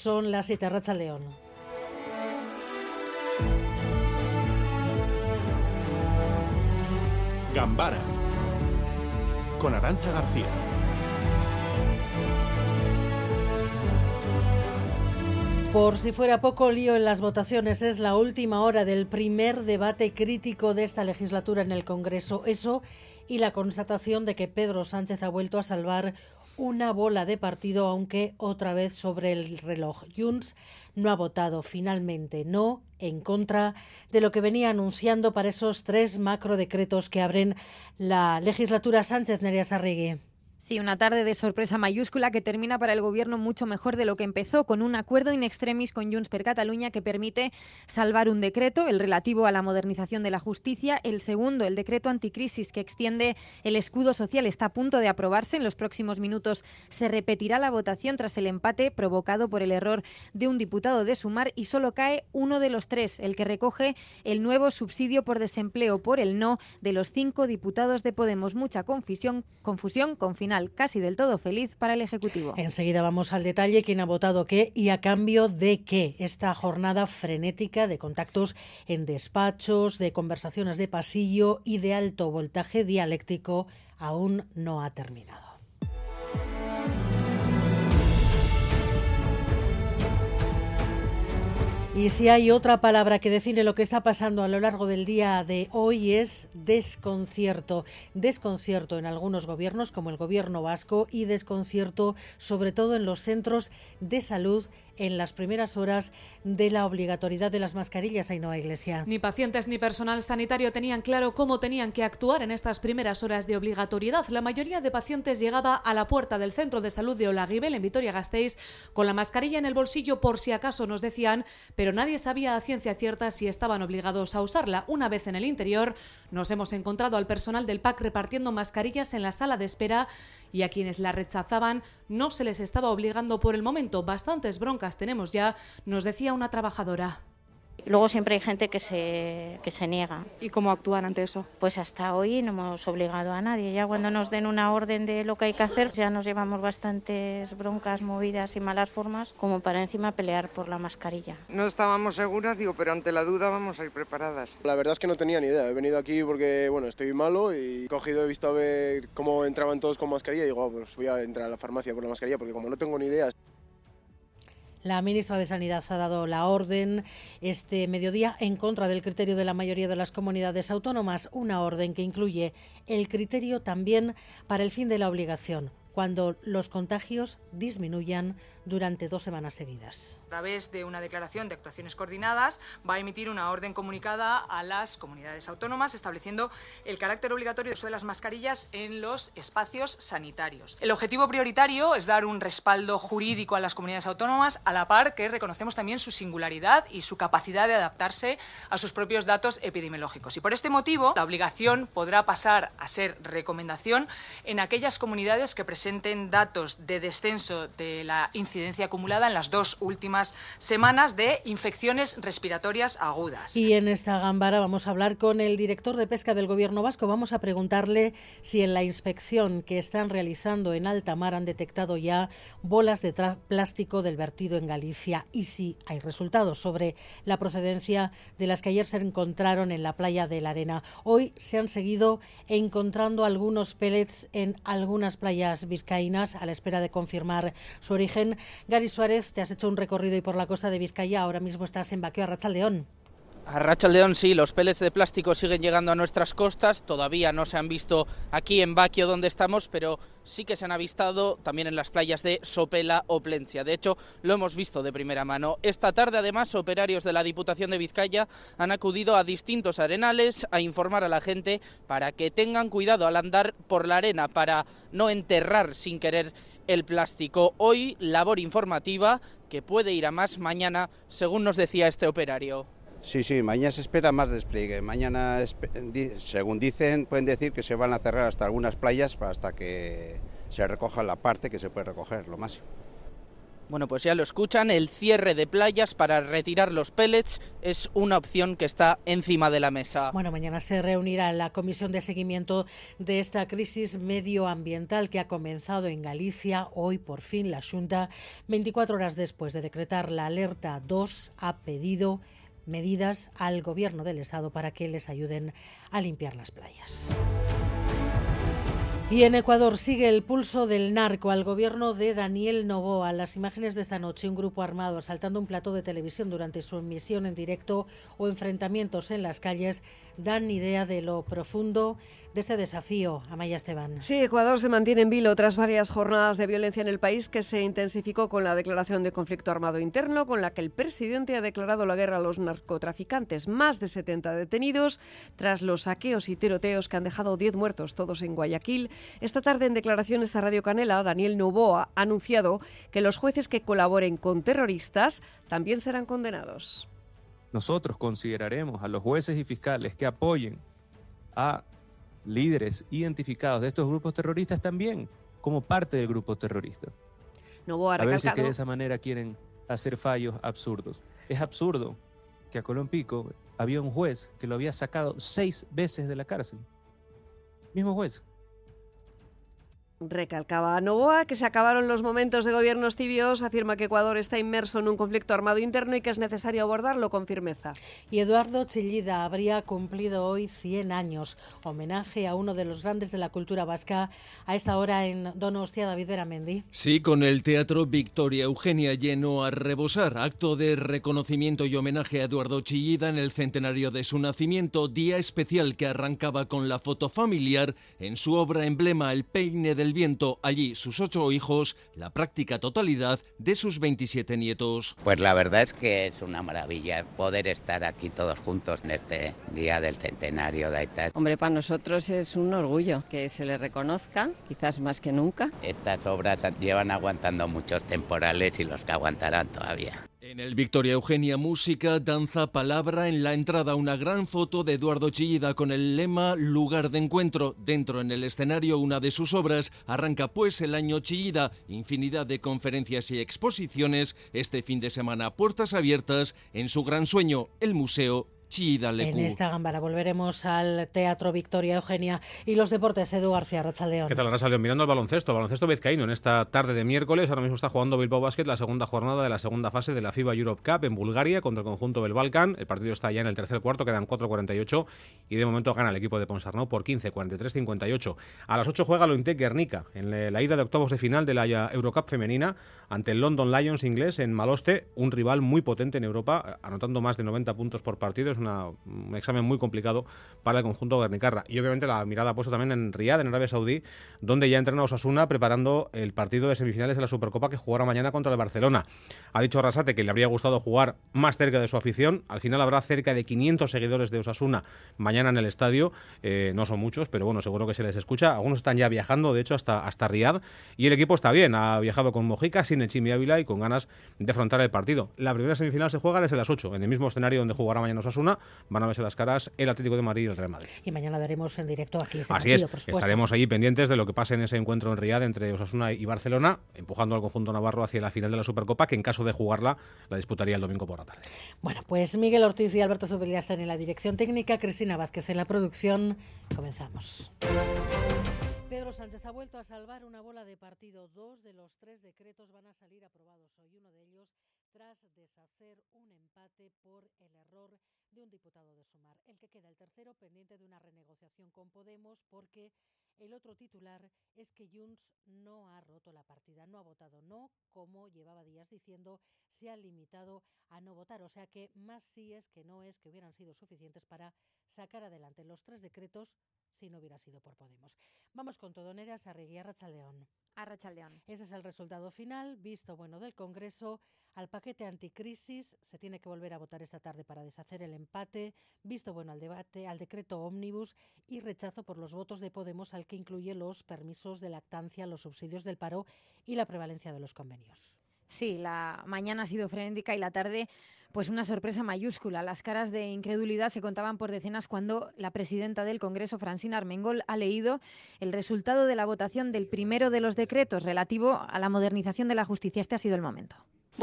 Son las 7 Racha León. Gambara con Arancha García. Por si fuera poco lío en las votaciones, es la última hora del primer debate crítico de esta legislatura en el Congreso. Eso y la constatación de que Pedro Sánchez ha vuelto a salvar una bola de partido, aunque otra vez sobre el reloj. Junts no ha votado finalmente no en contra de lo que venía anunciando para esos tres macro decretos que abren la legislatura Sánchez Nerea Sarrigue. Sí, una tarde de sorpresa mayúscula que termina para el Gobierno mucho mejor de lo que empezó, con un acuerdo in extremis con Junts per Cataluña que permite salvar un decreto, el relativo a la modernización de la justicia, el segundo, el decreto anticrisis que extiende el escudo social, está a punto de aprobarse. En los próximos minutos se repetirá la votación tras el empate provocado por el error de un diputado de Sumar y solo cae uno de los tres, el que recoge el nuevo subsidio por desempleo por el no de los cinco diputados de Podemos. Mucha confusión, confusión con final casi del todo feliz para el Ejecutivo. Enseguida vamos al detalle, quién ha votado qué y a cambio de qué. Esta jornada frenética de contactos en despachos, de conversaciones de pasillo y de alto voltaje dialéctico aún no ha terminado. Y si hay otra palabra que define lo que está pasando a lo largo del día de hoy es desconcierto. Desconcierto en algunos gobiernos como el gobierno vasco y desconcierto sobre todo en los centros de salud en las primeras horas de la obligatoriedad de las mascarillas, Ainhoa Iglesia. Ni pacientes ni personal sanitario tenían claro cómo tenían que actuar en estas primeras horas de obligatoriedad. La mayoría de pacientes llegaba a la puerta del centro de salud de Olaguibel en Vitoria-Gasteiz con la mascarilla en el bolsillo por si acaso nos decían, pero nadie sabía a ciencia cierta si estaban obligados a usarla. Una vez en el interior, nos hemos encontrado al personal del PAC repartiendo mascarillas en la sala de espera y a quienes la rechazaban no se les estaba obligando por el momento. Bastantes broncas tenemos ya, nos decía una trabajadora. Luego siempre hay gente que se, que se niega. ¿Y cómo actúan ante eso? Pues hasta hoy no hemos obligado a nadie. Ya cuando nos den una orden de lo que hay que hacer, ya nos llevamos bastantes broncas, movidas y malas formas como para encima pelear por la mascarilla. No estábamos seguras, digo, pero ante la duda vamos a ir preparadas. La verdad es que no tenía ni idea. He venido aquí porque, bueno, estoy malo y he cogido, he visto a ver cómo entraban todos con mascarilla y digo, oh, pues voy a entrar a la farmacia por la mascarilla porque como no tengo ni idea... La ministra de Sanidad ha dado la orden este mediodía en contra del criterio de la mayoría de las comunidades autónomas, una orden que incluye el criterio también para el fin de la obligación cuando los contagios disminuyan durante dos semanas seguidas. A través de una declaración de actuaciones coordinadas, va a emitir una orden comunicada a las comunidades autónomas estableciendo el carácter obligatorio de uso de las mascarillas en los espacios sanitarios. El objetivo prioritario es dar un respaldo jurídico a las comunidades autónomas, a la par que reconocemos también su singularidad y su capacidad de adaptarse a sus propios datos epidemiológicos. Y por este motivo, la obligación podrá pasar a ser recomendación en aquellas comunidades que presenten datos de descenso de la incidencia acumulada en las dos últimas semanas de infecciones respiratorias agudas. Y en esta gambara vamos a hablar con el director de pesca del Gobierno vasco. Vamos a preguntarle si en la inspección que están realizando en alta mar han detectado ya bolas de plástico del vertido en Galicia y si hay resultados sobre la procedencia de las que ayer se encontraron en la playa de la Arena. Hoy se han seguido encontrando algunos pellets en algunas playas vizcaínas a la espera de confirmar su origen. Gary Suárez, te has hecho un recorrido y por la costa de Vizcaya, ahora mismo estás en Baqueo, Arrachaldeón. A León sí, los pellets de plástico siguen llegando a nuestras costas, todavía no se han visto aquí en Baquio donde estamos, pero sí que se han avistado también en las playas de Sopela o Plencia. De hecho, lo hemos visto de primera mano. Esta tarde, además, operarios de la Diputación de Vizcaya han acudido a distintos arenales a informar a la gente para que tengan cuidado al andar por la arena, para no enterrar sin querer el plástico. Hoy, labor informativa que puede ir a más mañana, según nos decía este operario. Sí, sí, mañana se espera más despliegue. Mañana, según dicen, pueden decir que se van a cerrar hasta algunas playas hasta que se recoja la parte que se puede recoger, lo máximo. Bueno, pues ya lo escuchan, el cierre de playas para retirar los pellets es una opción que está encima de la mesa. Bueno, mañana se reunirá la comisión de seguimiento de esta crisis medioambiental que ha comenzado en Galicia. Hoy, por fin, la Junta, 24 horas después de decretar la alerta 2, ha pedido medidas al gobierno del Estado para que les ayuden a limpiar las playas. Y en Ecuador sigue el pulso del narco al gobierno de Daniel Novoa. Las imágenes de esta noche, un grupo armado asaltando un plato de televisión durante su emisión en directo o enfrentamientos en las calles dan idea de lo profundo de este desafío, Amaya Esteban. Sí, Ecuador se mantiene en vilo tras varias jornadas de violencia en el país que se intensificó con la declaración de conflicto armado interno, con la que el presidente ha declarado la guerra a los narcotraficantes. Más de 70 detenidos tras los saqueos y tiroteos que han dejado 10 muertos, todos en Guayaquil. Esta tarde, en declaraciones a Radio Canela, Daniel Novoa ha anunciado que los jueces que colaboren con terroristas también serán condenados. Nosotros consideraremos a los jueces y fiscales que apoyen a líderes identificados de estos grupos terroristas también como parte del grupo terrorista. Novoa a veces que de esa manera quieren hacer fallos absurdos. Es absurdo que a Colón Pico había un juez que lo había sacado seis veces de la cárcel. Mismo juez. Recalcaba Novoa que se acabaron los momentos de gobiernos tibios, afirma que Ecuador está inmerso en un conflicto armado interno y que es necesario abordarlo con firmeza. Y Eduardo Chillida habría cumplido hoy 100 años, homenaje a uno de los grandes de la cultura vasca, a esta hora en Donostia, David Beramendi. Sí, con el Teatro Victoria Eugenia lleno a rebosar, acto de reconocimiento y homenaje a Eduardo Chillida en el centenario de su nacimiento, día especial que arrancaba con la foto familiar en su obra emblema El peine del viento allí sus ocho hijos, la práctica totalidad de sus 27 nietos. Pues la verdad es que es una maravilla poder estar aquí todos juntos en este día del centenario de Aita. Hombre, para nosotros es un orgullo que se le reconozca, quizás más que nunca. Estas obras llevan aguantando muchos temporales y los que aguantarán todavía. En el Victoria Eugenia Música, danza, palabra, en la entrada una gran foto de Eduardo Chillida con el lema Lugar de Encuentro. Dentro en el escenario una de sus obras, arranca pues el año Chillida, infinidad de conferencias y exposiciones, este fin de semana puertas abiertas en su gran sueño, el Museo en esta gambara volveremos al Teatro Victoria Eugenia y los deportes, Edu García Rachaldeón. ¿Qué tal, Rachaldeón? Mirando el baloncesto, baloncesto vizcaíno en esta tarde de miércoles. Ahora mismo está jugando Bilbao Basket la segunda jornada de la segunda fase de la FIBA Europe Cup en Bulgaria contra el conjunto del Balkan. El partido está ya en el tercer cuarto, quedan 4.48 y de momento gana el equipo de Ponsarnau por 15, 43, 58. A las 8 juega Lointe Guernica en la ida de octavos de final de la Eurocup femenina ante el London Lions inglés en Maloste, un rival muy potente en Europa, anotando más de 90 puntos por partido un examen muy complicado para el conjunto Guernicarra. Y obviamente la mirada puesta también en Riyadh, en Arabia Saudí, donde ya entrena Osasuna preparando el partido de semifinales de la Supercopa que jugará mañana contra el Barcelona. Ha dicho Rasate que le habría gustado jugar más cerca de su afición. Al final habrá cerca de 500 seguidores de Osasuna mañana en el estadio. Eh, no son muchos, pero bueno, seguro que se les escucha. Algunos están ya viajando, de hecho, hasta, hasta Riyadh. Y el equipo está bien. Ha viajado con Mojica, sin Echimi Ávila y con ganas de afrontar el partido. La primera semifinal se juega desde las 8, en el mismo escenario donde jugará mañana Osasuna van a verse las caras el Atlético de Madrid y el Real Madrid. Y mañana daremos en directo aquí ese Así es, estaremos allí pendientes de lo que pase en ese encuentro en Riyadh entre Osasuna y Barcelona, empujando al conjunto navarro hacia la final de la Supercopa, que en caso de jugarla la disputaría el domingo por la tarde. Bueno, pues Miguel Ortiz y Alberto Subelia están en la dirección técnica, Cristina Vázquez en la producción. Comenzamos. Pedro Sánchez ha vuelto a salvar una bola de partido. Dos de los tres decretos van a salir aprobados hoy. Uno de ellos tras deshacer un empate por el error de un diputado de Sumar. El que queda el tercero pendiente de una renegociación con Podemos porque el otro titular es que Junts no ha roto la partida, no ha votado no, como llevaba días diciendo, se ha limitado a no votar. O sea que más sí es que no es que hubieran sido suficientes para sacar adelante los tres decretos si no hubiera sido por Podemos. Vamos con todo, Neras Arregui, Arrachaldeón. Arrachaldeón. Ese es el resultado final, visto bueno del Congreso. Al paquete anticrisis se tiene que volver a votar esta tarde para deshacer el empate, visto bueno al debate, al decreto ómnibus y rechazo por los votos de Podemos al que incluye los permisos de lactancia, los subsidios del paro y la prevalencia de los convenios. Sí, la mañana ha sido frenética y la tarde Pues una sorpresa mayúscula. Las caras de incredulidad se contaban por decenas cuando la presidenta del Congreso, Francina Armengol, ha leído el resultado de la votación del primero de los decretos relativo a la modernización de la justicia. Este ha sido el momento.